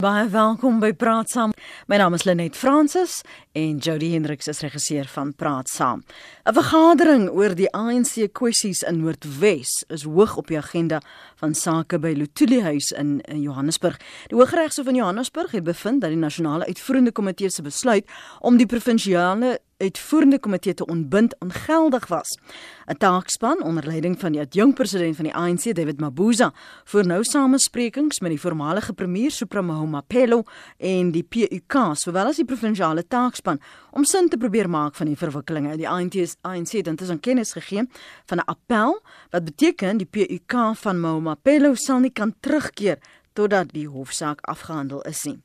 Baie welkom by Praat Saam. My naam is Lenet Fransis en Jody Hendriks is regisseur van Praat Saam. 'n Vergadering oor die ANC kwessies in Noordwes is hoog op die agenda van sake by Lutuli Huis in, in Johannesburg. Die Hooggeregshof in Johannesburg het bevind dat die nasionale uitvoerende komitee se besluit om die provinsiale uitvoerende komitee te ontbind ongeldig was. 'n Taakspan onder leiding van die adjunkpresident van die ANC, David Mabuza, voer nou samesprekings met die voormalige premier Supremo Mapelo en die PUK, sowel as die provinsiale taakspan om sin te probeer maak van die verwikkelinge. Die ANC is ANC het intussen kennis gegee van 'n appel wat beteken die PUK van Mapelo sal nie kan terugkeer totdat die hofsaak afgehandel is nie.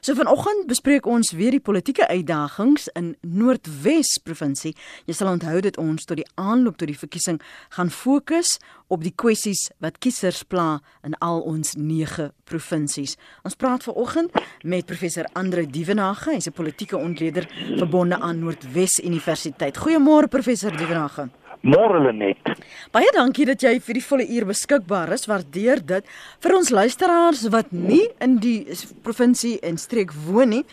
So vanoggend bespreek ons weer die politieke uitdagings in Noordwes provinsie. Jy sal onthou dat ons tot die aanloop tot die verkiesing gaan fokus op die kwessies wat kiesers pla in al ons 9 provinsies. Ons praat vanoggend met professor Andre Dievenage, hy's 'n politieke ontleder verbonde aan Noordwes Universiteit. Goeiemôre professor Dievenage. Môre net. Baie dankie dat jy vir die volle uur beskikbaar is. Waardeer dit. Vir ons luisteraars wat nie in die provinsie en streek woon nie,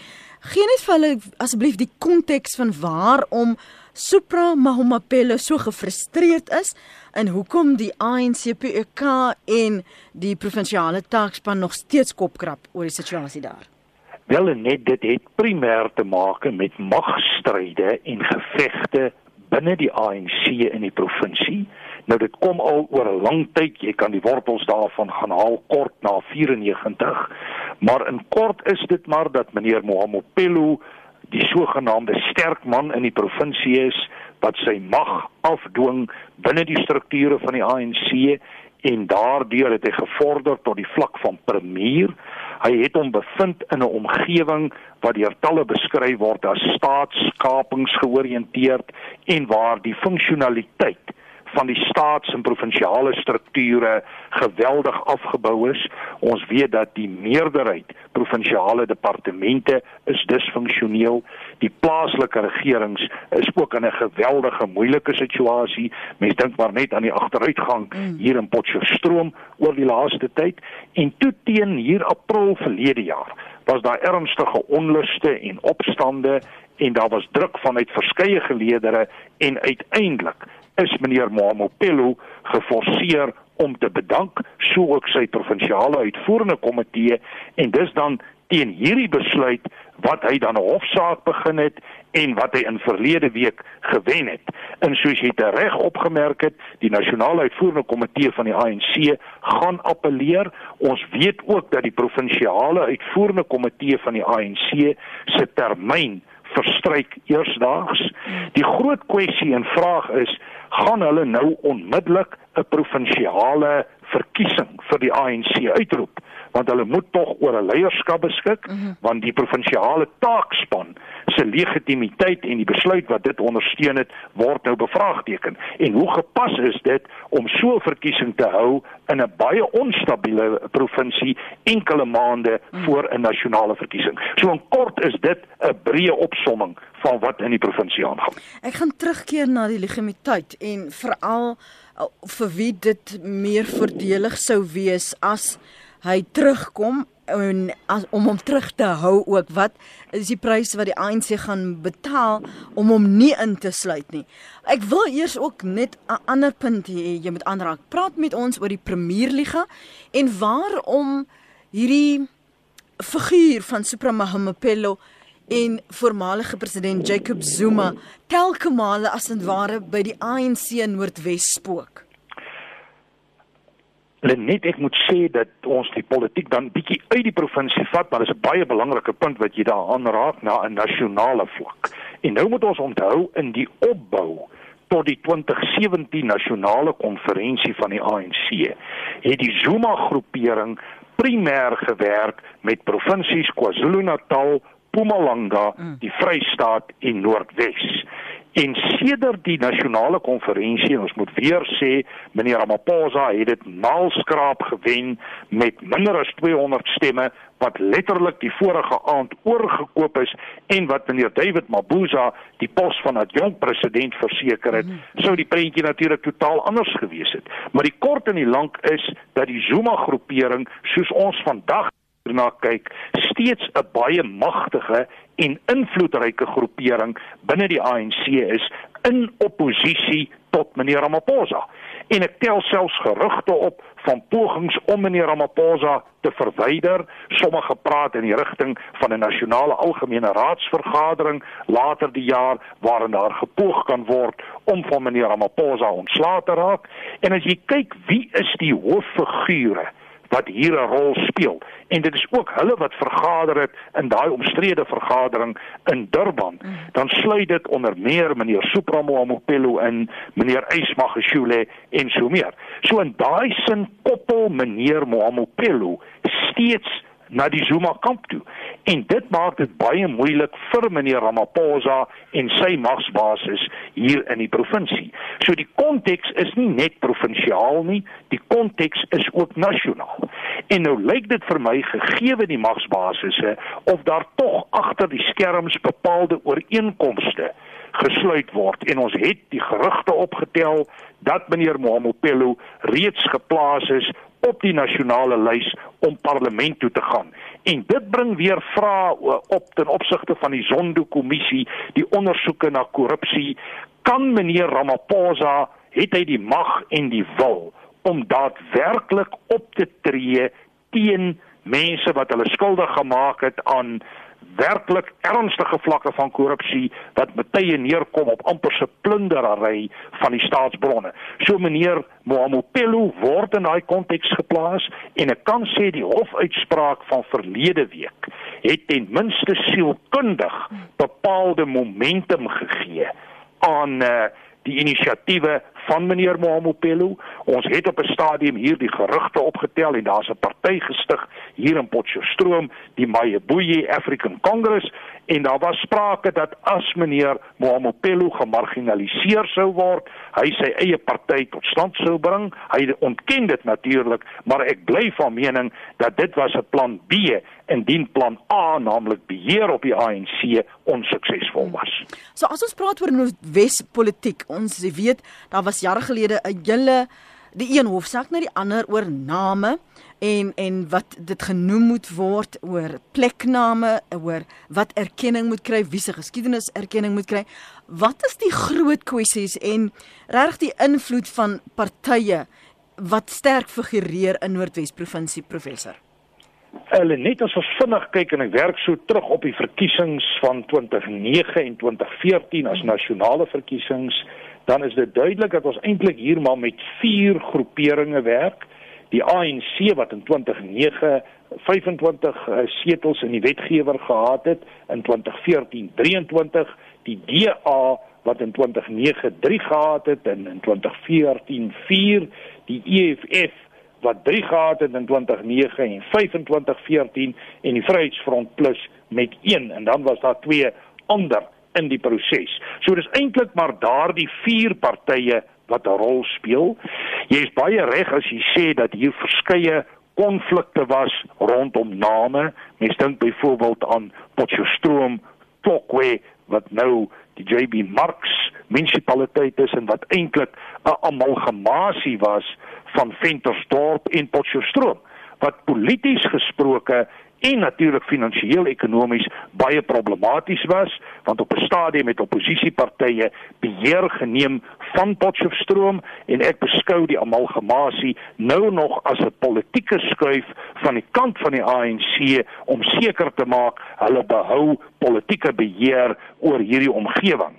gee net vir hulle asseblief die konteks van waarom Supra Mahomapelo so gefrustreerd is en hoekom die ANCPK en die provinsiale taakspan nog steeds kopkrap oor die situasie daar. Wel net dit het primêr te maak met magstryde en gevegte binne die ANC in die provinsie. Nou dit kom al oor 'n lang tyd, jy kan die wortels daarvan gaan haal kort na 94. Maar in kort is dit maar dat meneer Mohammed Pello die sogenaamde sterk man in die provinsie is wat sy mag afdwing binne die strukture van die ANC en daardeur het hy gevorder tot die vlak van premier. Hy het hom bevind in 'n omgewing wat deur talle beskryf word as staatskapingsgeoriënteerd en waar die funksionaliteit van die staats- en provinsiale strukture geweldig afgebou is. Ons weet dat die meerderheid provinsiale departemente is disfunksioneel. Die plaaslike regerings is ook in 'n geweldige moeilike situasie. Mens dink maar net aan die agteruitgang mm. hier in Potchefstroom oor die laaste tyd en toe teen hier April verlede jaar was daar ernstige onluste en opstande en daar was druk vanuit verskeie geleedere en uiteindelik is meneer Mamopelo geforseer om te bedank sou ook sy provinsiale uitvoerende komitee en dis dan teen hierdie besluit wat hy dan 'n hofsaak begin het en wat hy in verlede week gewen het. En soos jy reg opgemerk het, die nasionale uitvoerende komitee van die ANC gaan appeleer. Ons weet ook dat die provinsiale uitvoerende komitee van die ANC se termyn verstryk eersdaags. Die groot kwessie en vraag is, gaan hulle nou onmiddellik 'n provinsiale verkiesing vir die ANC uitroep? Want hulle moet tog oor 'n leierskap beskik, mm -hmm. want die provinsiale taakspan se legitimiteit en die besluit wat dit ondersteun het, word nou bevraagteken. En hoe gepas is dit om so 'n verkiesing te hou in 'n baie onstabiele provinsie enkele maande mm. voor 'n nasionale verkiesing? So in kort is dit 'n breë opsomming van wat in die provinsie aangaan. Ek gaan terugkeer na die legitimiteit en veral uh, vir wie dit meer voordelig sou wees as hy terugkom en as, om hom terug te hou ook wat is die prys wat die ANC gaan betaal om hom nie in te sluit nie. Ek wil eers ook net 'n ander punt hê jy moet aanraak. Praat met ons oor die Premierliga en waarom hierdie figuur van Supreme Mahmapelo en voormalige president Jacob Zuma telke male as en ware by die ANC in Noordwes spook. Net ek moet sê dat ons die politiek dan bietjie uit die provinsie vat, maar dis 'n baie belangrike punt wat jy daar aanraak na 'n nasionale vlak. En nou moet ons onthou in die opbou tot die 2017 nasionale konferensie van die ANC het die Zuma groepering primêr gewerk met provinsies KwaZulu-Natal, Mpumalanga, mm. die Vrystaat en Noordwes. En sedert die nasionale konferensie, ons moet weer sê, meneer Ramaphosa het dit naalskraap gewen met minder as 200 stemme wat letterlik die vorige aand oorgekoop is en wat meneer David Mabuza die pos van adjunkt president verseker het, mm sou die prentjie natuurlik totaal anders gewees het. Maar die kort en die lank is dat die Zuma groepering soos ons vandag na kyk, steeds 'n baie magtige en invloedryke groepering binne die ANC is in oppositie tot meneer Ramaphosa. En ek tel selfs gerugte op van pogings om meneer Ramaphosa te verwyder. Sommige praat in die rigting van 'n nasionale algemene raadsvergadering later die jaar waarin daar gepoog kan word om van meneer Ramaphosa ontslae te raak. En as jy kyk wie is die hooffigure wat hier 'n rol speel. En dit is ook hulle wat vergader het in daai omstrede vergadering in Durban. Mm. dan sluit dit onder meer meneer Supramo Mopelo in meneer Ysmagashule en so meer. So in daai sin koppel meneer Mopelo steeds na die Zuma kamp toe. En dit maak dit baie moeilik vir meneer Ramaphosa en sy magsbasis hier in die provinsie. So die konteks is nie net provinsiaal nie, die konteks is ook nasionaal. En nou lyk dit vir my gegee die magsbasisse of daar tog agter die skerms bepaalde ooreenkomste gesluit word en ons het die gerugte opgetel dat meneer Mohamopelo reeds geplaas is op die nasionale lys om parlement toe te gaan. En dit bring weer vrae op ten opsigte van die Zondo-kommissie, die ondersoeke na korrupsie. Kan meneer Ramaphosa het hy die mag en die wil om daadwerklik op te tree teen mense wat hulle skuldig gemaak het aan werklik ernstige vlakke van korrupsie wat baie neerkom op amper se plunderary van die staatsbronne. So meneer Mohamopelo word in daai konteks geplaas en ek kan sê die hofuitspraak van verlede week het ten minste sielkundig bepaalde momentum gegee aan uh, die inisiatiewe van meneer Mohamopelo. Ons het op 'n stadium hier die gerugte opgetel en daar's 'n party gestig hier in Potchefstroom, die Mayebuye African Congress en daar was sprake dat as meneer Mohamopelo gemarginaliseer sou word, hy sy eie party tot stand sou bring. Hy ontken dit natuurlik, maar ek bly van mening dat dit was 'n plan B indien plan A naamlik beheer op die ANC onsuksesvol was. So as ons praat oor Noordwes politiek, ons weet daar was jare gelede 'n hele die een hofsaak na die ander oor name en en wat dit genoem moet word oor plekname oor wat erkenning moet kry wie se geskiedenis erkenning moet kry wat is die groot kwessies en regtig die invloed van partye wat sterk figureer in Noordwes provinsie professor Hulle net as vinnig kyk en ek werk so terug op die verkiesings van 2009 en 2014 as nasionale verkiesings, dan is dit duidelik dat ons eintlik hier maar met vier groeperinge werk. Die ANC wat in 2009 25 uh, setels in die wetgewer gehad het, in 2014 23, die DA wat in 2009 3 gehad het en in 2014 4, die EFF wat 3 gehad het in 2009 en 2514 en die Vryheidsfront Plus met 1 en dan was daar twee ander in die proses. So dis eintlik maar daardie vier partye wat 'n rol speel. Jy is baie reg as jy sê dat hier verskeie konflikte was rondom name. Mens dink byvoorbeeld aan Potchefstroom, Tokwe wat nou die JB Marks munisipaliteit is en wat eintlik 'n amalgamasie was van Ventersdorp en Potchefstroom wat polities gesproke en natuurlik finansiëel ekonomies baie problematies was want op 'n stadium het oppositiepartye beheer geneem van Potchefstroom en ek beskou die amalgamasie nou nog as 'n politieke skuif van die kant van die ANC om seker te maak hulle behou politieke beheer oor hierdie omgewing.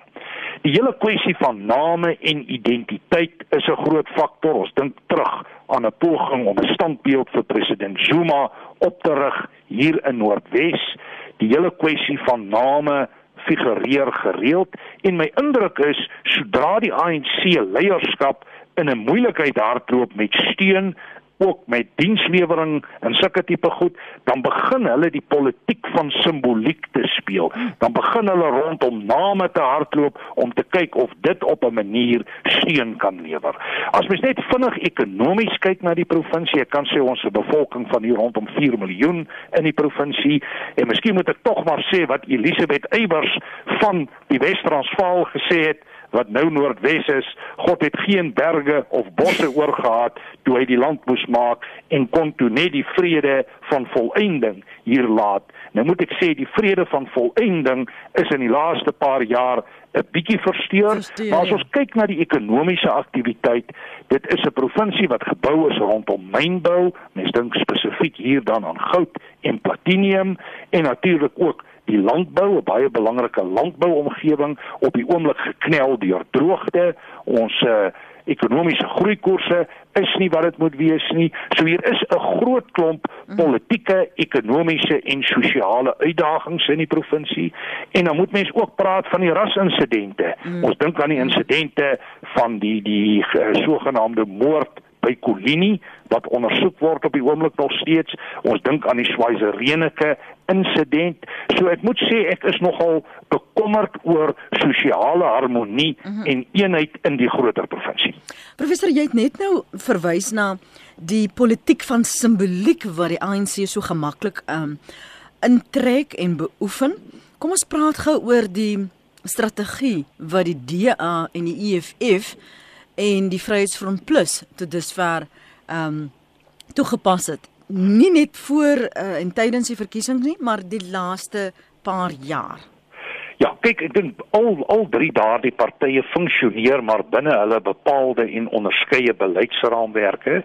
Die hele kwessie van name en identiteit is 'n groot faktor. Ons dink terug aan 'n poging om 'n standbeeld vir president Zuma op te rig hier in Noordwes. Die hele kwessie van name figureer gereeld en my indruk is sodra die ANC leierskap in 'n moeilikheid hardloop met steun ook met dienslewering en sulke tipe goed, dan begin hulle die politiek van simboliek te speel. Dan begin hulle rondom name te hardloop om te kyk of dit op 'n manier steun kan lewer. As mens net vinnig ekonomies kyk na die provinsie, ek kan sê ons se bevolking van hier rondom 4 miljoen in die provinsie en miskien moet ek tog maar sê wat Elisabeth Eybers van die Wes-Transvaal gesê het wat nou Noordwes is. God het geen berge of bosse oorgehad toe hy die land moes maak en kon toe net die vrede van volëinding hier laat. Nou moet ek sê die vrede van volëinding is in die laaste paar jaar 'n bietjie versteur. versteur maar as ja. ons kyk na die ekonomiese aktiwiteit, dit is 'n provinsie wat gebou is rondom mynbou. Mens dink spesifiek hier dan aan goud en platinium en natuurlik ook die landbou, 'n baie belangrike landbouomgewing op die oomblik geknel deur droogte. Ons uh, ekonomiese groeikoerse is nie wat dit moet wees nie. So hier is 'n groot klomp mhm. politieke, ekonomiese en sosiale uitdagings in die provinsie. En dan moet mens ook praat van die rasinsidente. Mm. Ons dink aan die insidente van die die uh, sogenaamde moord by Kolini wat ondersoek word op die oomblik nog steeds. Ons dink aan die Swaiserenike insident. So ek moet sê ek is nogal bekommerd oor sosiale harmonie mm -hmm. en eenheid in die groter provinsie. Professor, jy het net nou verwys na die politiek van simboliek wat die ANC so gemaklik um intrek en beoefen. Kom ons praat gou oor die strategie wat die DA en die EFF en die Vryheidsfront Plus tot dusver um, toegepas het. Nie net voor uh, en tydens die verkiesings nie, maar die laaste paar jaar. Ja, kyk, ek dink al al drie daardie partye funksioneer maar binne hulle bepaalde en onderskeie beleidsraamwerke.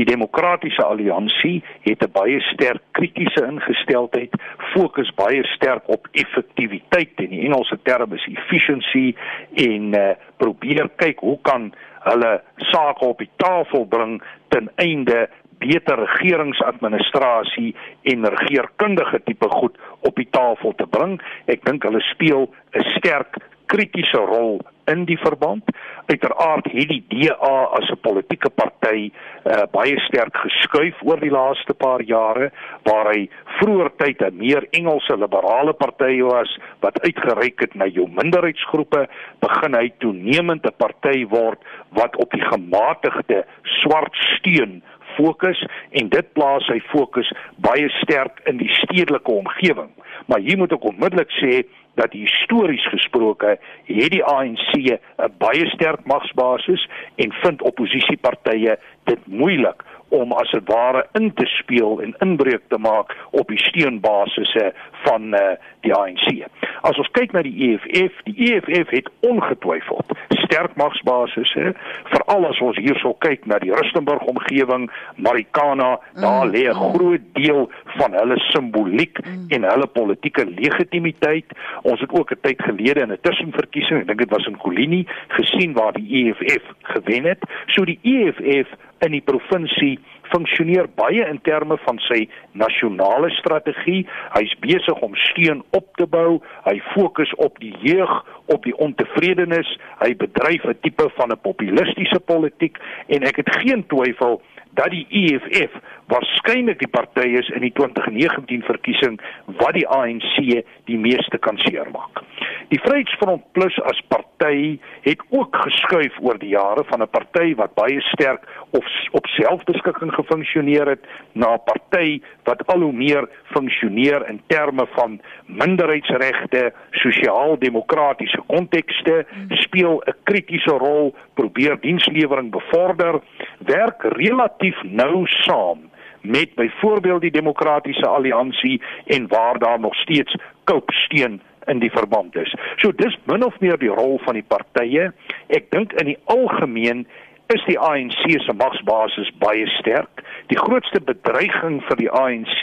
Die Demokratiese Alliansie het 'n baie sterk kritiese ingesteldheid, fokus baie sterk op effektiwiteit en die Engelse term is efficiency en uh, probeer kyk hoe kan hulle sake op die tafel bring ten einde beter regeringsadministrasie en regeerkundige tipe goed op die tafel te bring. Ek dink hulle speel 'n sterk kritiese rol in die verband. Uiteraard het die DA as 'n politieke party uh, baie sterk geskuif oor die laaste paar jare waar hy vroeër tyd 'n meer Engelse liberale party was wat uitgereik het na jou minderheidsgroepe, begin hy toenemend 'n party word wat op die gematigde swart steun fokus en dit plaas sy fokus baie sterk in die stedelike omgewing. Maar hier moet ek onmiddellik sê dat histories gesproke het die ANC 'n baie sterk magsbasis en vind oppositiepartye dit moeilik om as dit ware in te speel en inbreuk te maak op die steunbasisse van uh, die ANC. As ons kyk na die EFF, die EFF het ongetwyfeld sterk magsbasisse, veral as ons hierso kyk na die Rustenburg omgewing, Marikana, mm, daar lê 'n mm. groot deel van hulle simboliek mm. en hulle politieke legitimiteit. Ons het ook 'n tyd gelede in 'n tussenverkiesing, ek dink dit was in Kolini, gesien waar die EFF gewen het. So die EFF in die provinsie funksioneer baie in terme van sy nasionale strategie. Hy's besig om steun op te bou. Hy fokus op die jeug, op die ontevredenis. Hy bedryf 'n tipe van 'n populistiese politiek en ek het geen twyfel dat die EFF waarskynlik die party is in die 2019 verkiesing wat die ANC die meeste kan seermaak. Die Vryheidsfront Plus as party het ook geskuif oor die jare van 'n party wat baie sterk of op selfbeskikking gefunksioneer het na 'n party wat al hoe meer funksioneer in terme van minderheidsregte, sosiaal-demokratiese kontekste, speel 'n kritiese rol, probeer dienslewering bevorder, werk relatief nou saam met byvoorbeeld die demokratiese alliansie en waar daar nog steeds koopsteen in die verband is. So dis min of meer die rol van die partye. Ek dink in die algemeen is die ANC se magsbasis baie sterk. Die grootste bedreiging vir die ANC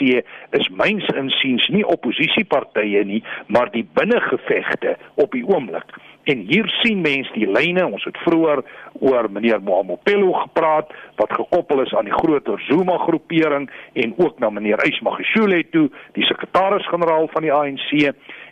is myns insiens nie oppositiepartye nie, maar die binnengevegte op die oomblik. En hier sien mense die lyne. Ons het vroeër oor meneer Mohamopelo gepraat wat gekoppel is aan die groter Zuma groepering en ook na meneer Ismagashule toe, die sekretaris-generaal van die ANC.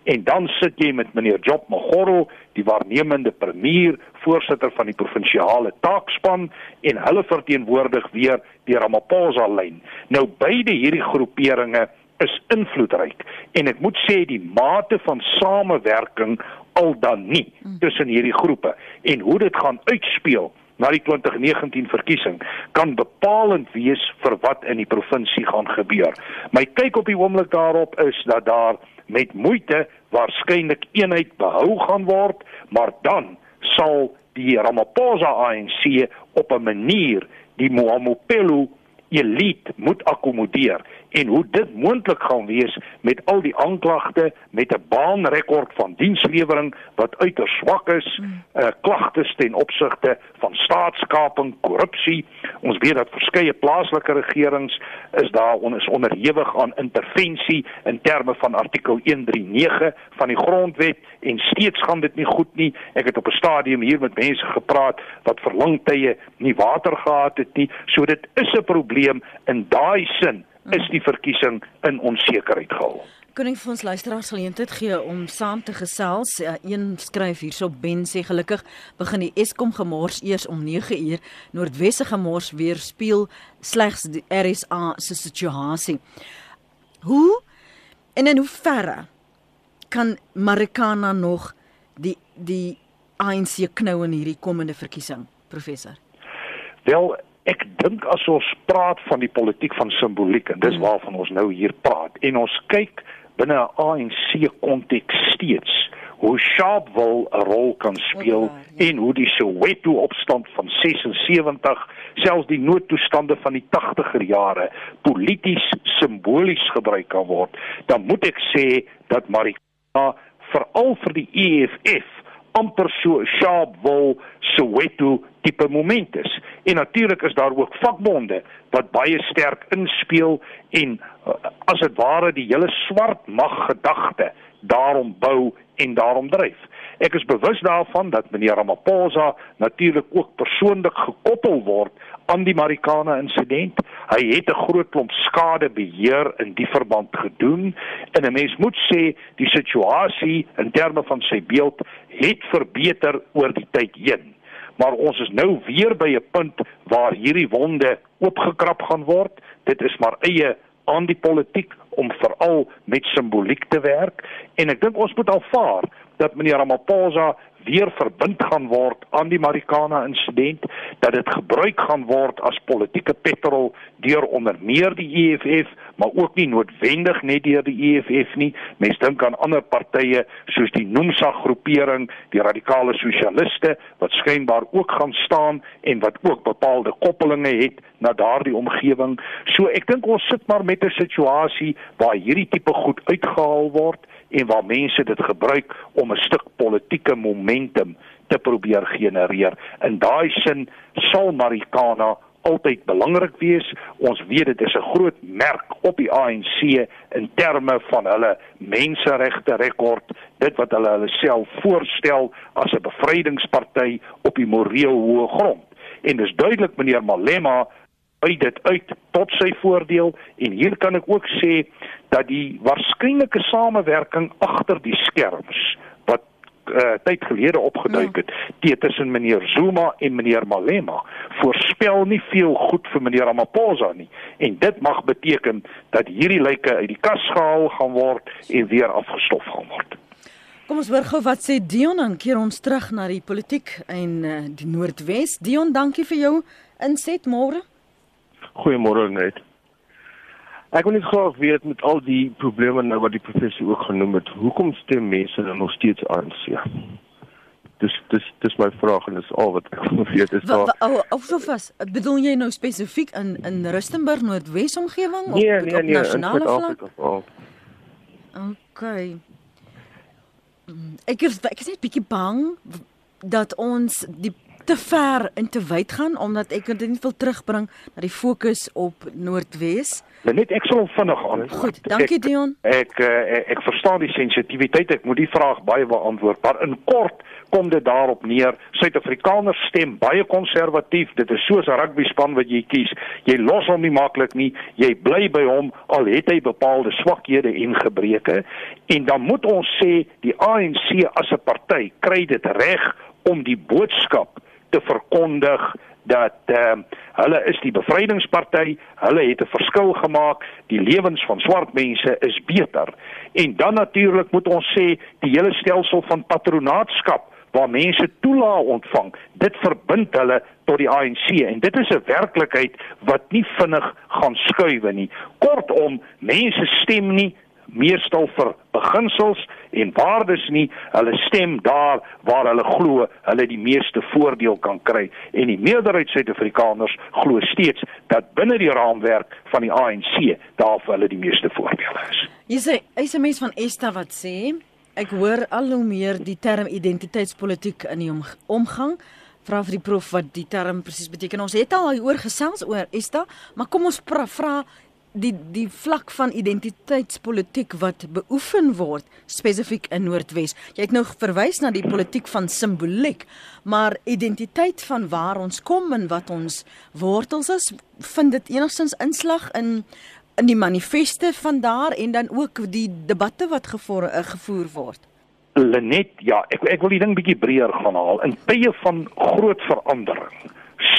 En dan sit jy met meneer Job Magoro, die waarnemende premier, voorsitter van die provinsiale taakspan en hulle verteenwoordig weer die Ramaphosa lyn. Nou beide hierdie groeperinge is invloedryk en ek moet sê die mate van samewerking al dan nie tussen hierdie groepe en hoe dit gaan uitspeel na die 2019 verkiesing kan bepalend wees vir wat in die provinsie gaan gebeur. My kyk op die oomblik daarop is dat daar met moeite waarskynlik eenheid behou gaan word, maar dan sal die Ramaphosa ANC op 'n manier die Mohamopelo elite moet akkommodeer en hoe dit moontlik gaan wees met al die aanklagte met 'n baanrekord van dienslewering wat uiters swak is, mm. uh, klagtes ten opsigte van staatskaping, korrupsie. Ons weet dat verskeie plaaslike regerings is daar on, is onderhewig aan intervensie in terme van artikel 139 van die grondwet en steeds gaan dit nie goed nie. Ek het op 'n stadium hier met mense gepraat wat vir lang tye nie water gehad het nie. So dit is 'n probleem in daai sin is die verkiesing in onsekerheid gehul. Kon ek vir ons luisteraars geleentheid gee om saam te gesels? Uh, een skryf hierso Ben sê gelukkig begin die Eskom gemors eers om 9uur. Noordwesse gemors weer speel slegs die RSA se situasie. Hoe en in hoe verre kan Marikana nog die die ANC knou in hierdie komende verkiesing, professor? Wel, Ek dink as ons praat van die politiek van simboliek en dis mm. waarvan ons nou hier praat en ons kyk binne 'n ANC konteks steeds hoe Sharpeville 'n rol kan speel oh, ja, ja. en hoe die Soweto opstand van 76 selfs die noodtoestande van die 80er jare polities simbolies gebruik kan word dan moet ek sê dat Marika veral vir die EFF amper so Sharpeville Soweto tipe moment is. En natuurlik is daar ook vakbonde wat baie sterk inspel en uh, as dit ware die hele swart mag gedagte daarom bou en daarom dryf. Ek is bewus daarvan dat meneer Ramaphosa natuurlik ook persoonlik gekoppel word aan die Marikana insident. Hy het 'n groot klomp skade beheer in die verband gedoen en 'n mens moet sê die situasie in terme van sy beeld het verbeter oor die tyd heen maar ons is nou weer by 'n punt waar hierdie wonde oopgekrap gaan word. Dit is maar eie aan die politiek om veral met simboliek te werk en ek dink ons moet aanvaar dat meneer Ramaphosa weer verbind gaan word aan die Marikana insident dat dit gebruik gaan word as politieke petrol deur onder meer die EFF maar ook nie noodwendig net deur die EFF nie. Mense dink aan ander partye soos die Nomsa groepering die radikale sosialiste wat skynbaar ook gaan staan en wat ook bepaalde koppelinge het na daardie omgewing. So ek dink ons sit maar met 'n situasie waar hierdie tipe goed uitgehaal word en waar mense dit gebruik om 'n stuk politieke momentum te probeer genereer. In daai sin sal Marikana altyd belangrik wees. Ons weet dit is 'n groot merk op die ANC in terme van hulle menseregte rekord, dit wat hulle hulle self voorstel as 'n bevrydingsparty op die moreel hoë grond. En dis duidelik meneer Malema uit dit uit tot sy voordeel en hier kan ek ook sê dat die waarskynlike samewerking agter die skerms wat uh, tyd gelede opgeduik het ja. tussen meneer Zuma en meneer Malema voorspel nie veel goed vir meneer Ramaphosa nie en dit mag beteken dat hierdie lyke uit die kas gehaal gaan word en weer afgestof gaan word. Kom ons hoor gou wat sê Dion dan keer ons terug na die politiek en uh, die Noordwes. Dion, dankie vir jou inset môre. Goeiemôre net. Ek wil net graag weet met al die probleme nou wat die professor ook genoem het, hoekom stem mense dan nog steeds ANC? Dis dis dis my vraag en dis al wat ek wil weet is daar. Of so vas, bedoel jy nou spesifiek in in Rustenburg Noordwes omgewing nee, of nee, op nee, nasionale vlak? Okay. Ek is ek is net bietjie bang dat ons die te ver en te wyd gaan omdat ek dit nie wil terugbring na die fokus op Noordwes. Net ek sal vinnig antwoord. Goed, dankie Dion. Ek ek, eh, ek ek verstaan die sensitiwiteit. Ek moet die vraag baie beantwoord, maar in kort kom dit daarop neer. Suid-Afrikaners stem baie konservatief. Dit is soos 'n rugby span wat jy kies. Jy los hom nie maklik nie. Jy bly by hom al het hy bepaalde swakhede en gebreke. En dan moet ons sê die ANC as 'n party kry dit reg om die boodskap te verkondig dat ehm uh, hulle is die bevrydingsparty, hulle het 'n verskil gemaak, die lewens van swart mense is beter. En dan natuurlik moet ons sê die hele stelsel van patronaatskap waar mense toelaag ontvang, dit verbind hulle tot die ANC en dit is 'n werklikheid wat nie vinnig gaan skuif nie. Kortom, mense stem nie meestal vir beginsels en waardes nie. Hulle stem daar waar hulle glo hulle die meeste voordeel kan kry en die meerderheid Suid-Afrikaners glo steeds dat binne die raamwerk van die ANC daar vir hulle die meeste voordele is. Jy sê, hy's 'n mens van Esta wat sê, ek hoor al hoe meer die term identiteitspolitiek in die omgang vra vir die prof wat die term presies beteken. Ons het al oor gesels oor Esta, maar kom ons vra die die vlak van identiteitspolitiek wat beoefen word spesifiek in Noordwes. Jy het nou verwys na die politiek van simboliek, maar identiteit van waar ons kom en wat ons wortels is, vind dit enigstens inslag in in die manifeste van daar en dan ook die debatte wat gevoer, uh, gevoer word. Lenet, ja, ek ek wil die ding bietjie breër gaan haal. In tye van groot verandering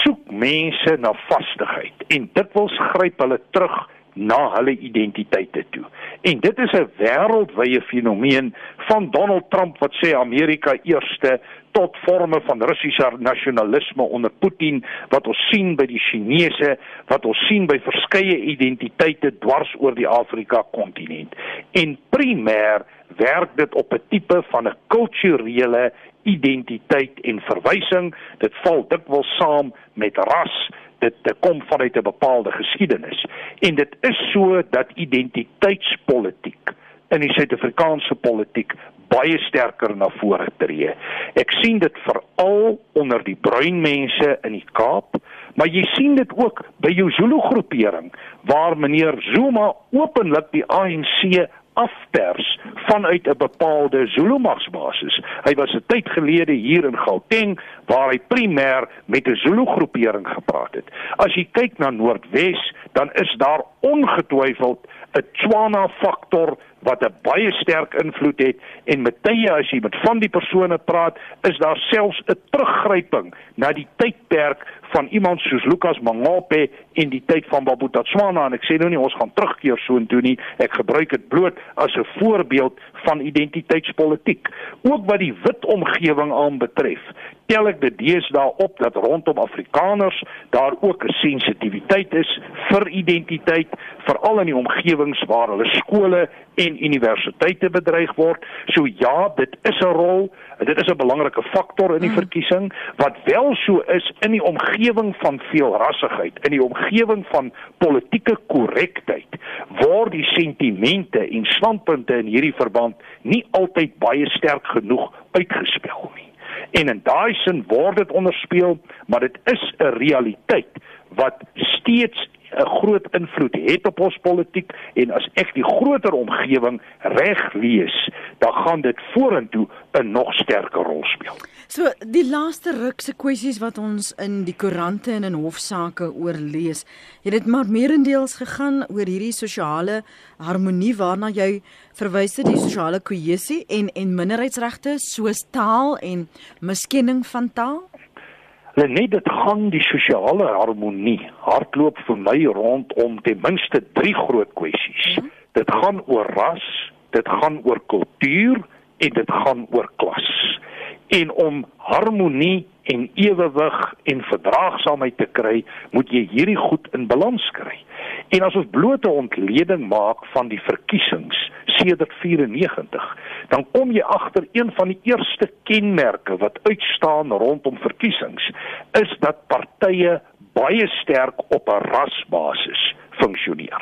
soek mense na vastigheid en dit wil gryp hulle terug na hulle identiteite toe. En dit is 'n wêreldwye fenomeen van Donald Trump wat sê Amerika eerste tot forme van Russiese nasionalisme onder Putin wat ons sien by die Chinese, wat ons sien by verskeie identiteite dwars oor die Afrika kontinent. En primêr werk dit op 'n tipe van 'n kulturele identiteit en verwysing. Dit val dikwels saam met ras dit kom vanuit 'n bepaalde geskiedenis en dit is so dat identiteitspolitiek in die Suid-Afrikaanse politiek baie sterker na vore tree. Ek sien dit veral onder die bruin mense in die Kaap, maar jy sien dit ook by jou Zulu groepering waar meneer Zuma openlik die ANC afters vanuit 'n bepaalde Zulu magsbasis. Hy was 'n tyd gelede hier in Gauteng waar hy primêr met 'n Zulu groepering gepraat het. As jy kyk na Noordwes, dan is daar ongetwyfeld 'n Tswana faktor wat 'n baie sterk invloed het. En met tye as jy met van die persone praat, is daar selfs 'n teruggryping na die tydperk van iemand soos Lukas Mangope in die tyd van Babu Tatswana en ek sê nou nie ons gaan terugkeer soontoe nie, ek gebruik dit bloot as 'n voorbeeld van identiteitspolitiek. Ook wat die wit omgewing aanbetref, tel ek dit deesdae op dat rondom Afrikaners daar ook 'n sensitiwiteit is vir identiteit, veral in die omgewings waar hulle skole en universiteite bedreig word. So ja, dit is 'n rol, dit is 'n belangrike faktor in die hmm. verkiesing wat wel so is in die omgewing van veelrassigheid, in die omgewing van politieke korrektheid, waar die sentimente en standpunte in hierdie verband nie altyd baie sterk genoeg uitgespel nie. En in daai sin word dit onderspeel, maar dit is 'n realiteit wat steeds 'n groot invloed het op ons politiek en as ek die groter omgewing reg lees, dan gaan dit vorentoe 'n nog sterker rol speel. So die laaste ruk se kwessies wat ons in die koerante en in hofsaake oorlees, het dit maar meerendeels gegaan oor hierdie sosiale harmonie waarna jy verwys het, die sosiale kohesie en en minderheidsregte soos taal en miskenning van taal. Hulle net dit gaan die sosiale harmonie hardloop vir my rondom ten minste drie groot kwessies. Ja. Dit gaan oor ras, dit gaan oor kultuur en dit gaan oor klas. En om harmonie en ewewig en verdraagsaamheid te kry, moet jy hierdie goed in balans kry. En as ons blote ontleding maak van die verkiesings sedert 94, dan kom jy agter een van die eerste kenmerke wat uitstaan rondom verkiesings is dat partye baie sterk op 'n rasbasis funksioneer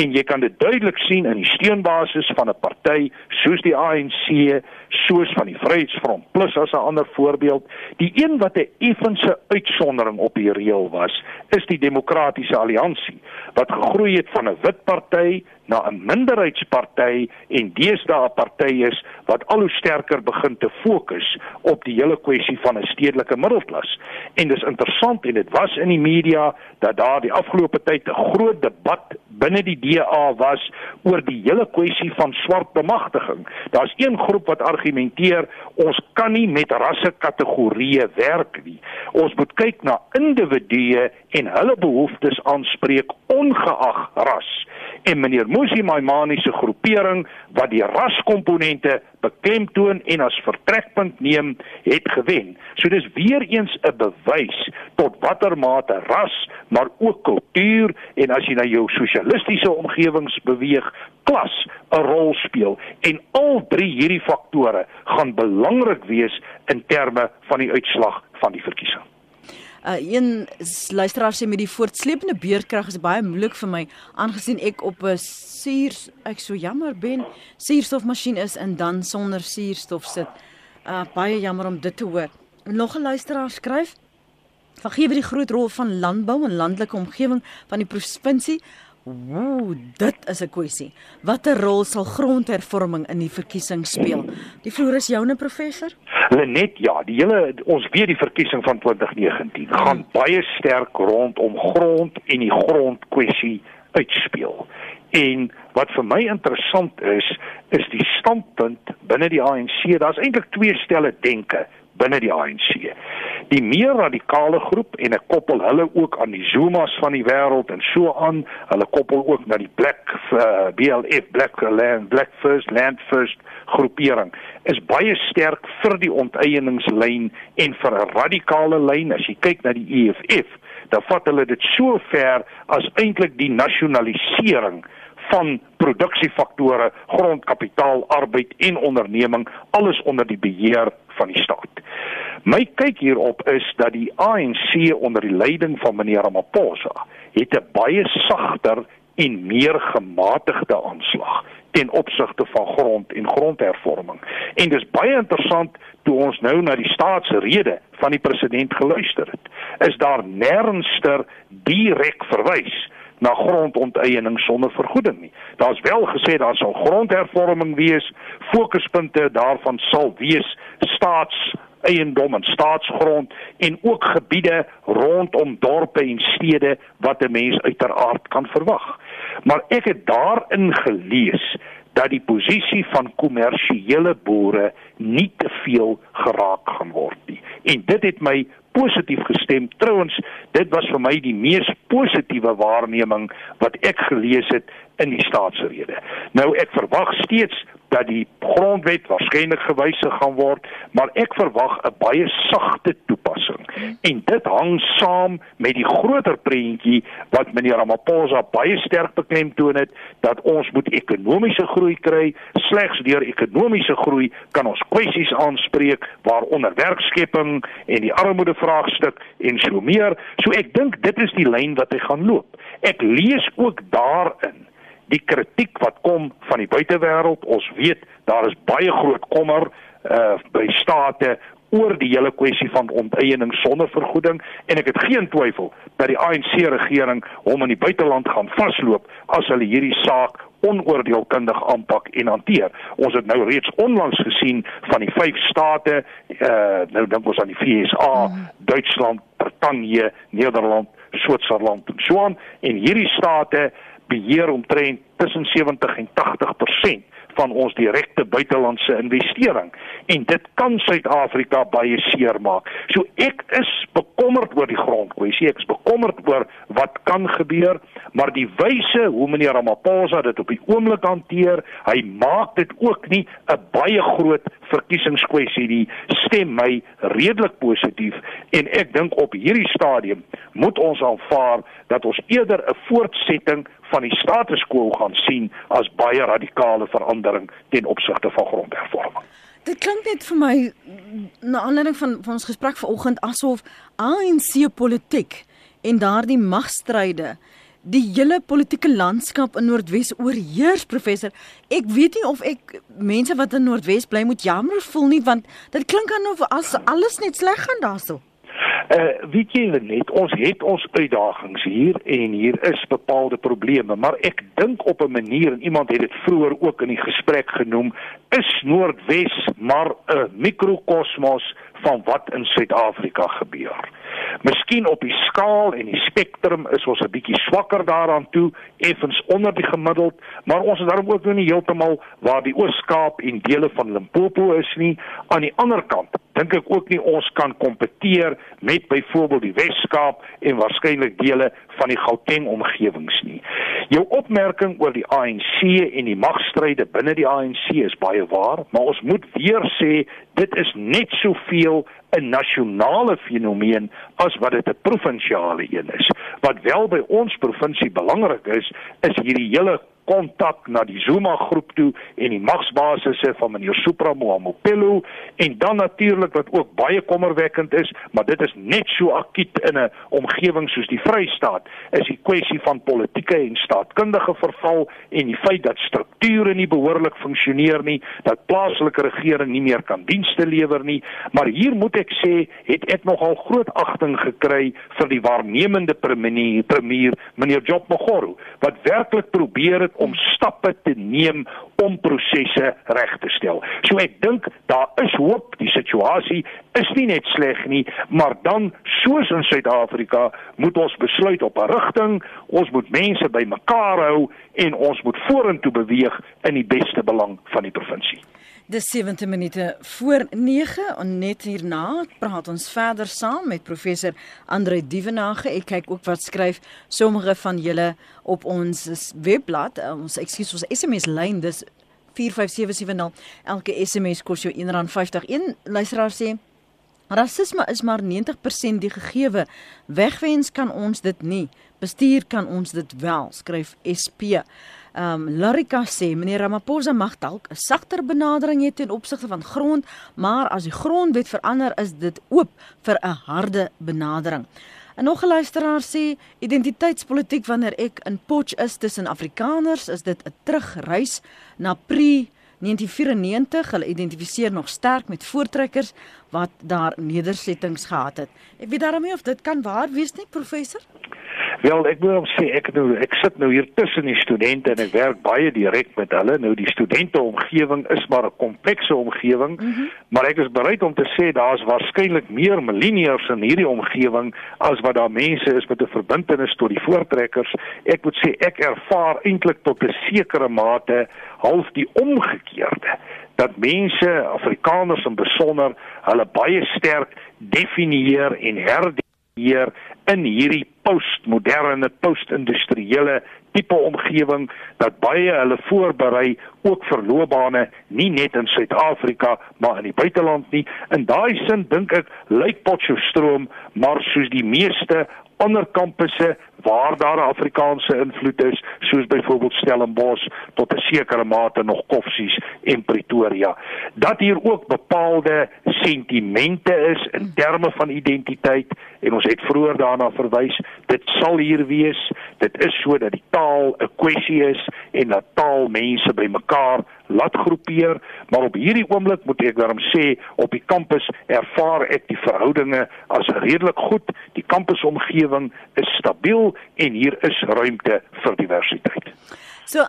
en jy kan dit duidelik sien in die steunbasis van 'n party soos die ANC, soos van die Vryheidsfront plus as 'n ander voorbeeld. Die een wat 'n effense uitsondering op die reël was, is die Demokratiese Alliansie wat gegroei het van 'n wit party na 'n minderheidsparty en deesdae 'n party is wat al hoe sterker begin te fokus op die hele kwessie van 'n stedelike middelklas. En dis interessant en dit was in die media dat daar die afgelope tyd 'n groot debat binne die DA was oor die hele kwessie van swart bemagtiging. Daar's een groep wat argumenteer ons kan nie met rasse kategorieë werk nie. Ons moet kyk na individue en hulle behoeftes aanspreek ongeag ras en meneer Musi Maimane se groepering wat die raskomponente beklemtoon en as vertrekpunt neem, het gewen. So dis weer eens 'n bewys tot watter mate ras, maar ook kultuur en as jy na jou sosialistiese omgewings beweeg, klas 'n rol speel en al drie hierdie faktore gaan belangrik wees in terme van die uitslag van die verkiesing. Uh een luisteraar sê met die voortsleepende beerdkrag is baie moeilik vir my aangesien ek op 'n suur ek so jammer ben suurstofmasjien is en dan sonder suurstof sit. Uh baie jammer om dit te hoor. Nog 'n luisteraar skryf weer die groot rol van landbou en landelike omgewing van die provinsie Ooh, dit is 'n kwessie. Watter rol sal grondhervorming in die verkiesing speel? Die vloer is joune professor? Lenet, ja, die hele ons weet die verkiesing van 2019 hmm. gaan baie sterk rondom grond en die grondkwessie uitspeel. En wat vir my interessant is, is die standpunt binne die ANC. Daar's eintlik twee stelle denke binne die ANC die meer radikale groep en ek koppel hulle ook aan die Zumas van die wêreld en so aan. Hulle koppel ook na die Black uh, eh, BLF Black Land Black First Land First groepering. Is baie sterk vir die onteieningslyn en vir 'n radikale lyn. As jy kyk na die EFF dan vat hulle dit so ver as eintlik die nasionalisering van produksiefaktore, grondkapitaal, arbeid en onderneming alles onder die beheer van die staat. My kyk hierop is dat die ANC onder die leiding van meneer Ramaphosa het 'n baie sagter en meer gematigde aanslag ten opsigte van grond en grondhervorming. En dis baie interessant toe ons nou na die staatsrede van die president geluister het. Is daar nêrenster direk verwys na grondonteiening sonder vergoeding nie. Daar's wel gesê daar sal grondhervorming wees, fokuspunte daarvan sal wees staats eiendom en staatsgrond en ook gebiede rondom dorpe en stede wat 'n mens uiteraard kan verwag. Maar ek het daarin gelees dat die posisie van kommersiële boere nie te veel geraak gaan word nie. En dit het my positief gestem. Trouwens, dit was vir my die mees positiewe waarneming wat ek gelees het in die staatsrede. Nou ek verwag steeds dat die grondwet waarskynlik gewysig gaan word, maar ek verwag 'n baie sagte toepassing. En dit hang saam met die groter prentjie wat meneer Ramaphosa baie sterk beklemtoon het dat ons moet ekonomiese groei kry. Slegs deur ekonomiese groei kan ons kwessies aanspreek waaronder werkskepping en die armoede vraagstuk en so meer. So ek dink dit is die lyn wat hy gaan loop. Ek lees ook daarin die kritiek wat kom van die buitewêreld. Ons weet daar is baie groot kommer uh by state oor die hele kwessie van onteiening sonder vergoeding en ek het geen twyfel dat die ANC regering hom in die buiteland gaan vasloop as hulle hierdie saak onoordeelkundig aanpak en hanteer. Ons het nou reeds onlangs gesien van die vyf state, uh nou dink ons aan die VSA, mm. Duitsland, Brittanje, Nederland, Switserland en so aan en hierdie state beheer omtrent tussen 70 en 80% van ons direkte buitelandse investering en dit kan Suid-Afrika baie seer maak. So ek is bekommerd oor die grondkwessie. Ek is bekommerd oor wat kan gebeur, maar die wyse hoe meneer Ramaphosa dit op die oomblik hanteer, hy maak dit ook nie 'n baie groot verkiesingskwessie nie. Stem my redelik positief en ek dink op hierdie stadium moet ons aanvaar dat ons eerder 'n voortsetting van die status quo gaan sien as baie radikale verandering ten opsigte van grondhervorming. Dit klink net vir my na aanleiding van van ons gesprek vanoggend asof ANC politiek en daardie magstryde die hele politieke landskap in Noordwes oorheers professor ek weet nie of ek mense wat in Noordwes bly moet jammer voel nie want dit klink asof as alles net sleg gaan daarso Uh weet jy net ons het ons uitdagings hier en hier is bepaalde probleme maar ek dink op 'n manier en iemand het dit vroeër ook in die gesprek genoem is Noordwes maar 'n mikrokosmos van wat in Suid-Afrika gebeur. Miskien op die skaal en die spektrum is ons 'n bietjie swakker daaraan toe, effens onder die gemiddeld, maar ons is daarom ook nog nie heeltemal waar die Oos-Kaap en dele van Limpopo is nie. Aan die ander kant dink ek ook nie ons kan kompeteer met byvoorbeeld die Wes-Kaap en waarskynlik dele van die Gauteng omgewings nie. Jou opmerking oor die ANC en die magstryde binne die ANC is baie waar, maar ons moet weer sê dit is net soveel 'n nasionale fenomeen as wat dit 'n provinsiale een is. Wat wel by ons provinsie belangrik is, is hierdie hele kontak na die Zuma groep toe en die magsbasisse van meneer Supra Mohamopelo en dan natuurlik wat ook baie kommerwekkend is, maar dit is net so akut in 'n omgewing soos die Vrystaat, is die kwessie van politieke en staatkundige verval en die feit dat strukture nie behoorlik funksioneer nie, dat plaaslike regering nie meer kan dienste lewer nie, maar hier moet ek sê, het ek nogal groot agting gekry vir die waarnemende premier, premier meneer Job Mogoro wat werklik probeer het om stappe te neem om prosesse reg te stel. So ek dink daar is hoop, die situasie is nie net sleg nie, maar dan soos in Suid-Afrika moet ons besluit op 'n rigting, ons moet mense bymekaar hou en ons moet vorentoe beweeg in die beste belang van die provinsie. Dis 70 minute voor 9 en net hierna praat ons verder saam met professor Andre Dievenage. Ek kyk ook wat skryf sommige van julle op ons webblad. Eh, ons ekskuus ons SMS lyn dis 45770. Elke SMS kos jou R1.50. Een luisteraar sê Rasisme is maar 90% die gegewe. Wegwens kan ons dit nie. Bestuur kan ons dit wel, skryf SP. Ehm um, Larika sê meneer Ramaphosa mag dalk 'n sagter benadering hê ten opsigte van grond, maar as die grondwet verander is dit oop vir 'n harde benadering. En nog 'n luisteraar sê identiteitspolitiek wanneer ek in Potch is tussen Afrikaners, is dit 'n terugreis na pre 1994. Hulle identifiseer nog sterk met voortrekkers wat daar nedersettings gehad het. Ek weet daarmee of dit kan waar wees nie professor? Wel, ek moet sê ek nou ek sit nou hier tussen die studente en ek werk baie direk met hulle. Nou die studente omgewing is maar 'n komplekse omgewing, mm -hmm. maar ek is bereid om te sê daar's waarskynlik meer millennials in hierdie omgewing as wat daar mense is met 'n verbintenis tot die voortrekkers. Ek moet sê ek ervaar eintlik tot 'n sekere mate half die omgekeerde dat mense Afrikaners in besonder hulle baie sterk definieer en herdefinieer in hierdie postmoderne, postindustriële tipe omgewing dat baie hulle voorberei ook vir loopbane nie net in Suid-Afrika maar in die buiteland nie. In daai sin dink ek lyk Potchefstroom maar soos die meeste ander kampusse waar daar Afrikaanse invloed is, soos byvoorbeeld Stellenbosch tot 'n sekere mate nog Koffsies en Pretoria. Dat hier ook bepaalde sentimente is in terme van identiteit en ons het vroeër daarna verwys, dit sal hier wees. Dit is sodat die taal 'n kwessie is en dat taal mense bymekaar laat groepeer, maar op hierdie oomblik moet ek daarom sê op die kampus ervaar ek die verhoudinge as redelik goed. Die kampusomgewing is stabiel en hier is ruimte vir diversiteit. So,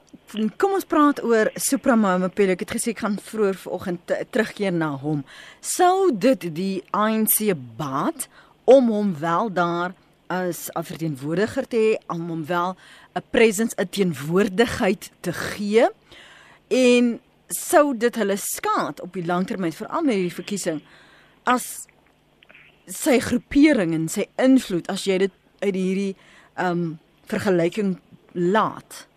kom ons praat oor Supramamapelo. Ek het gesê ek gaan vroeër vanoggend terugkeer na hom. Sou dit die ANC baat om hom wel daar as 'n verteenwoordiger te hê, om hom wel 'n presence, 'n teenwoordigheid te gee? En sou dit hulle skaad op die langtermyn veral met hierdie verkiesing as sy groepering en sy invloed as jy dit uit hierdie um vergelyking laat.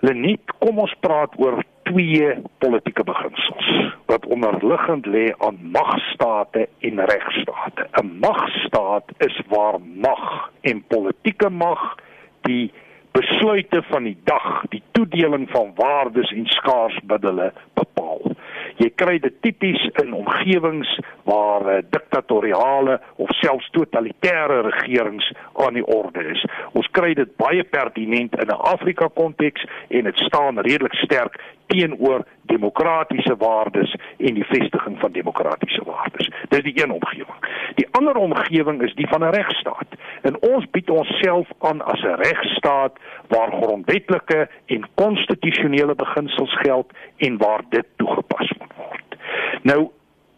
Leniet, kom ons praat oor twee politieke beginsels wat onderliggend lê aan magstate en regstate. 'n Magstaat is waar mag en politieke mag die besluite van die dag, die toedeling van waardes en skaarsmiddels bepaal. Jy kry dit tipies in omgewings waar uh, diktatoriale of selfs totalitêre regerings aan die orde is. Ons kry dit baie pertinent in 'n Afrika konteks en dit staan redelik sterk teenoor demokratiese waardes en die vestiging van demokratiese waardes. Dis die een omgewing. Die ander omgewing is die van 'n regstaat. En ons bied onsself aan as 'n regstaat waar grondwetlike en konstitusionele beginsels geld en waar dit toegepas word. Nou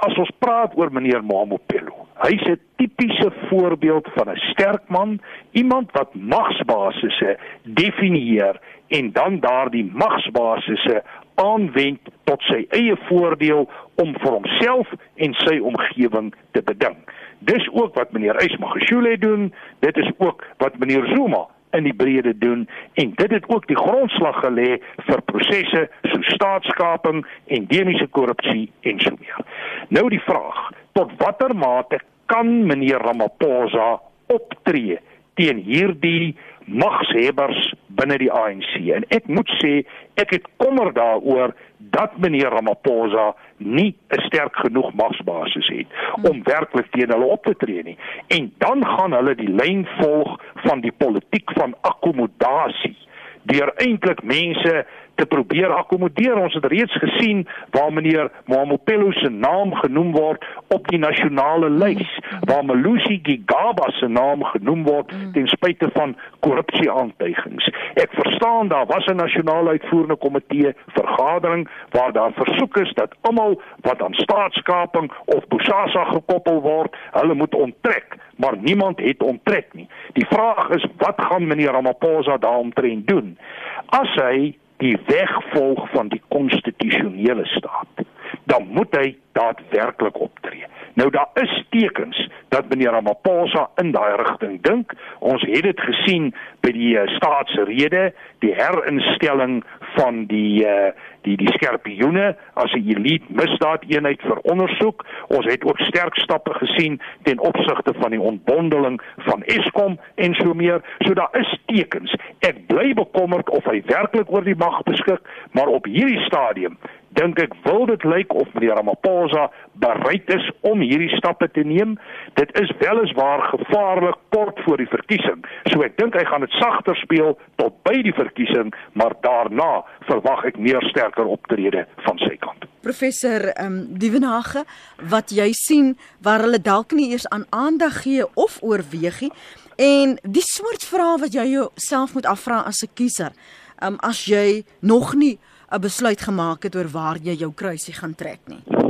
as ons praat oor meneer Mamopelo, hy's 'n tipiese voorbeeld van 'n sterk man, iemand wat magsbasisse definieer en dan daardie magsbasisse aanwend tot sy eie voordeel om vir homself en sy omgewing te beding. Dis ook wat meneer Ysmagashule doen, dit is ook wat meneer Zuma in die brede doen en dit het ook die grondslag gelê vir prosesse so staatskaping, endemiese korrupsie en so meer. Nou die vraag, tot watter mate kan meneer Ramaphosa optree teen hierdie magshebbers binne die ANC en ek moet sê ek het kommer daaroor dat meneer Ramaphosa nie 'n sterk genoeg magsbasis het om werklik teen hulle op te tree nie. En dan gaan hulle die lyn volg van die politiek van akkommodasie deur eintlik mense te probeer akkommodeer. Ons het reeds gesien waar meneer Mamopelo se naam genoem word op die nasionale lys, waar Melusi Gigaba se naam genoem word ten spyte van korrupsie aantuigings. Ek verstaan daar was 'n nasionale uitvoerende komitee vergadering waar daar versoek is dat almal wat aan staatskaping of Bosasa gekoppel word, hulle moet onttrek, maar niemand het onttrek nie. Die vraag is wat gaan meneer Ramaphosa daaromtrent doen? As hy die weg volg van die konstitusionele staat, dan moet hy daadwerklik optree. Nou daar is tekens dat meneer Ramaphosa in daai rigting dink. Ons het dit gesien by die uh, staatsrede, die herinstelling van die uh, die die skerpioene as 'n elite misdaadeenheid vir ondersoek. Ons het ook sterk stappe gesien ten opsigte van die ontbondeling van Eskom en so meer. So daar is tekens. Ek bly bekommerd of hy werklik oor die mag beskik, maar op hierdie stadium dink ek wil dit lyk of meneer Ramaphosa bereid is om hierdie stappe te neem. Dit is weliswaar gevaarlik kort voor die verkiesing. So ek dink hy gaan dit sagter speel tot by die verkiesing, maar daarna verwag ek meer sterker optrede van sy kant. Professor ehm um, Dievenage, wat jy sien waar hulle dalk nie eers aan aandag gee of oorweeg nie en die soort vrae wat jy jouself moet afvra as 'n kiezer. Ehm um, as jy nog nie 'n besluit gemaak het oor waar jy jou kruisie gaan trek nie.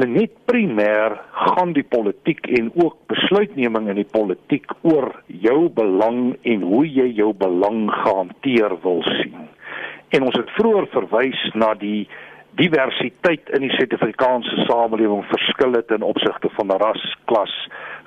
Hulle net primêr gaan die politiek en ook besluitneming in die politiek oor jou belang en hoe jy jou belang gehanteer wil sien. En ons het vroeër verwys na die diversiteit in die Suid-Afrikaanse samelewing verskil het in opsigte van ras, klas,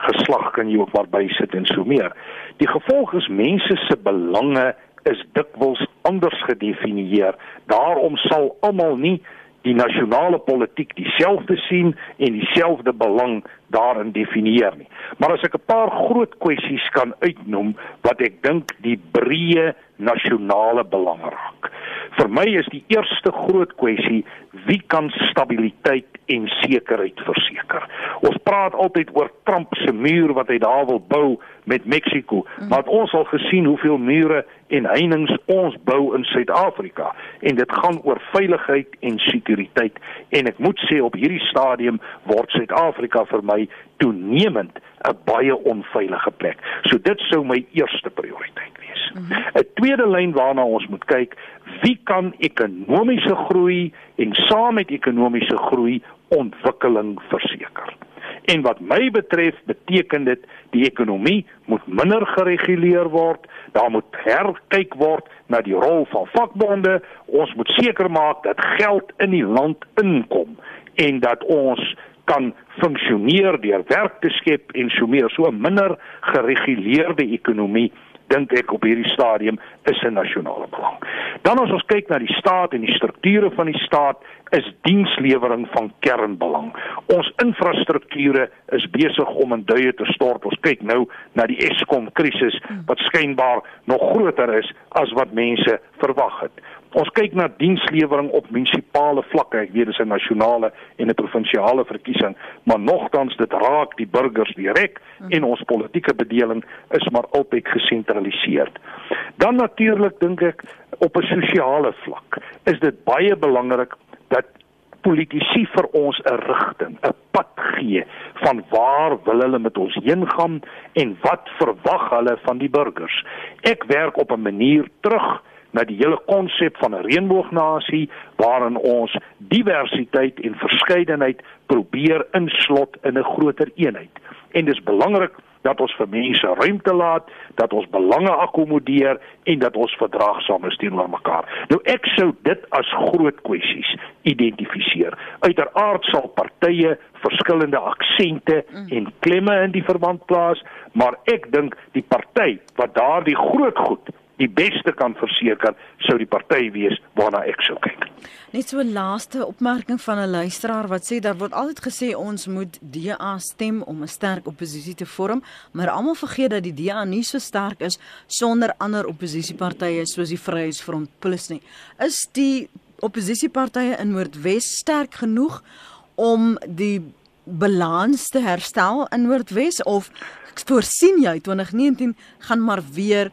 geslag kan jy ook maar bysit en so meer. Die gevolg is mense se belange is dikwels anders gedefinieer. Daarom sal almal nie die nasionale politiek dieselfde sien en dieselfde belang daarin definieer nie. Maar as ek 'n paar groot kwessies kan uitnoem wat ek dink die breë nasionale belang raak. Vir my is die eerste groot kwessie wie kan stabiliteit en sekerheid verseker. Ons praat altyd oor Trump se muur wat hy daar wil bou met Mexiko, mm. maar ons al gesien hoeveel mure en heininge ons bou in Suid-Afrika en dit gaan oor veiligheid en sekuriteit en ek moet sê op hierdie stadium word Suid-Afrika vir my toenemend 'n baie onveilige plek. So dit sou my eerste prioriteit wees. 'n mm -hmm. Tweede lyn waarna ons moet kyk, wie kan ekonomiese groei en saam met ekonomiese groei ontwikkeling verseker? En wat my betref, beteken dit die ekonomie moet minder gereguleer word. Daar moet herkyk word na die rol van vakbonde. Ons moet seker maak dat geld in die land inkom en dat ons kan funksioneer deur werk te skep en so meer so minder gereguleerde ekonomie dink ek op hierdie stadium is 'n nasionale belang. Dan as ons kyk na die staat en die strukture van die staat is dienslewering van kernbelang. Ons infrastrukture is besig om in duie te stort. Ons kyk nou na die Eskom krisis wat skynbaar nog groter is as wat mense verwag het. Ons kyk na dienslewering op munisipale vlakke. Ek weet dis 'n nasionale en 'n provinsiale verkiesing, maar nogtans dit raak die burgers direk en ons politieke bedeling is maar altyd gesentraliseer. Dan natuurlik dink ek op 'n sosiale vlak is dit baie belangrik dat politici vir ons 'n rigting, 'n pad gee van waar wil hulle met ons heen gaan en wat verwag hulle van die burgers. Ek werk op 'n manier terug na die hele konsep van 'n reënboognasie waarin ons diversiteit en verskeidenheid probeer inslot in 'n groter eenheid. En dis belangrik dat ons vir mense ruimte laat, dat ons belange akkommodeer en dat ons verdraagsaam is teenoor mekaar. Nou ek sou dit as groot kwessies identifiseer. Uiteraard sal partye verskillende aksente en klemme in die verband plaas, maar ek dink die party wat daardie groot goed die beste kan verseker sou die party wees waarna ek sou kyk. Net so 'n laaste opmerking van 'n luisteraar wat sê daar word altyd gesê ons moet DA stem om 'n sterk oppositie te vorm, maar almal vergeet dat die DA nie so sterk is sonder ander oppositiepartye soos die Vryheidsfront Plus nie. Is die oppositiepartye in Noordwes sterk genoeg om die balans te herstel in Noordwes of voorsien jy 2019 gaan maar weer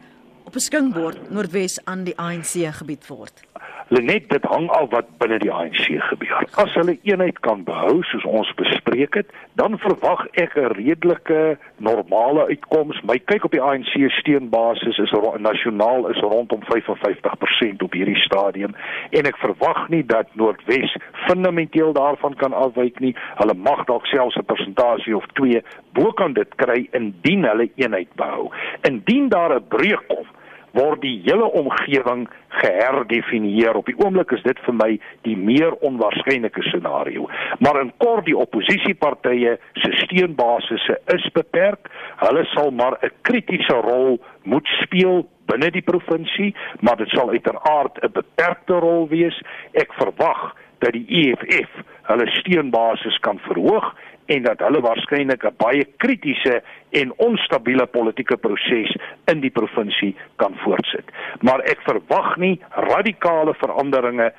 op 'n skinkbord Noordwes aan die ANC gebied word? Lenet dit hang al wat binne die ANC gebeur. As hulle eenheid kan behou soos ons bespreek het, dan verwag ek 'n redelike normale uitkoms. My kyk op die ANC steunbasis is nasionaal is rondom 55% op hierdie stadium en ek verwag nie dat Noordwes fundamenteel daarvan kan afwyk nie. Hulle mag dalk selfs 'n persentasie of 2 bo kan dit kry indien hulle eenheid behou. Indien daar 'n breuk kom word die hele omgewing geherdefinieer. Op die oomblik is dit vir my die meer onwaarskynlike scenario. Maar in kort die oppositiepartye se steunbasisse is beperk. Hulle sal maar 'n kritiese rol moet speel binne die provinsie, maar dit sal uiteraard 'n beperkte rol wees. Ek verwag dat die EFF hulle steunbasis kan verhoog en dat hulle waarskynlik 'n baie kritiese en onstabiele politieke proses in die provinsie kan voortsit. Maar ek verwag nie radikale veranderinge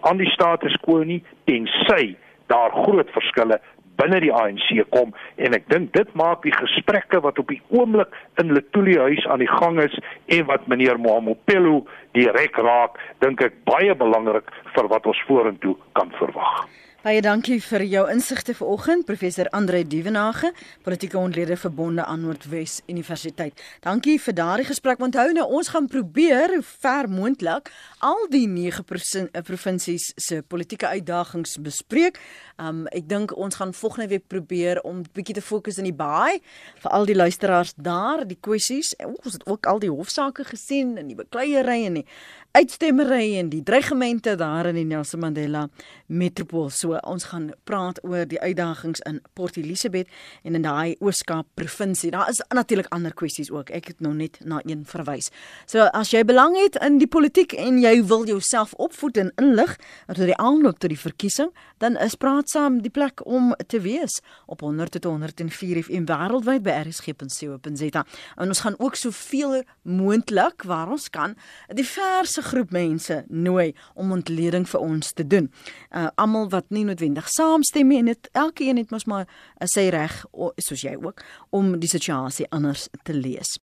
aan die status quo nie tensy daar groot verskille binne die ANC kom en ek dink dit maak die gesprekke wat op die oomblik in Letuli huis aan die gang is en wat meneer Mohamopelo direk raak, dink ek baie belangrik vir wat ons vorentoe kan verwag. Baie dankie vir jou insigte vanoggend, professor Andre Duvenage, politieke ontleder verbonde aan Noordwes Universiteit. Dankie vir daardie gesprek. Onthou nou, ons gaan probeer ver moontlik al die 9 eh, provinsies se politieke uitdagings bespreek. Um ek dink ons gaan volgende week probeer om bietjie te fokus in die baai vir al die luisteraars daar, die kwessies. Ons het ook al die hofsaake gesien en die bekleierery en die uitstemmery en die dreigemente daar in die Nelson Mandela Metropool. So ons gaan praat oor die uitdagings in Port Elizabeth en in daai Ooskaap provinsie. Daar is natuurlik ander kwessies ook. Ek het nou net na een verwys. So as jy belang het in die politiek en jy wil jouself opvoed en inlig oor die aanloop tot die verkiesing, dan is praat saam die plek om te wees op 100 tot 104 FM wêreldwyd by rsg.co.za. En ons gaan ook soveel moontlik waar ons kan die verse groep mense nooi om ontleding vir ons te doen. Uh almal wat nie noodwendig saamstem nie en dit elkeen het mos maar uh, sy reg soos jy ook om die situasie anders te lees.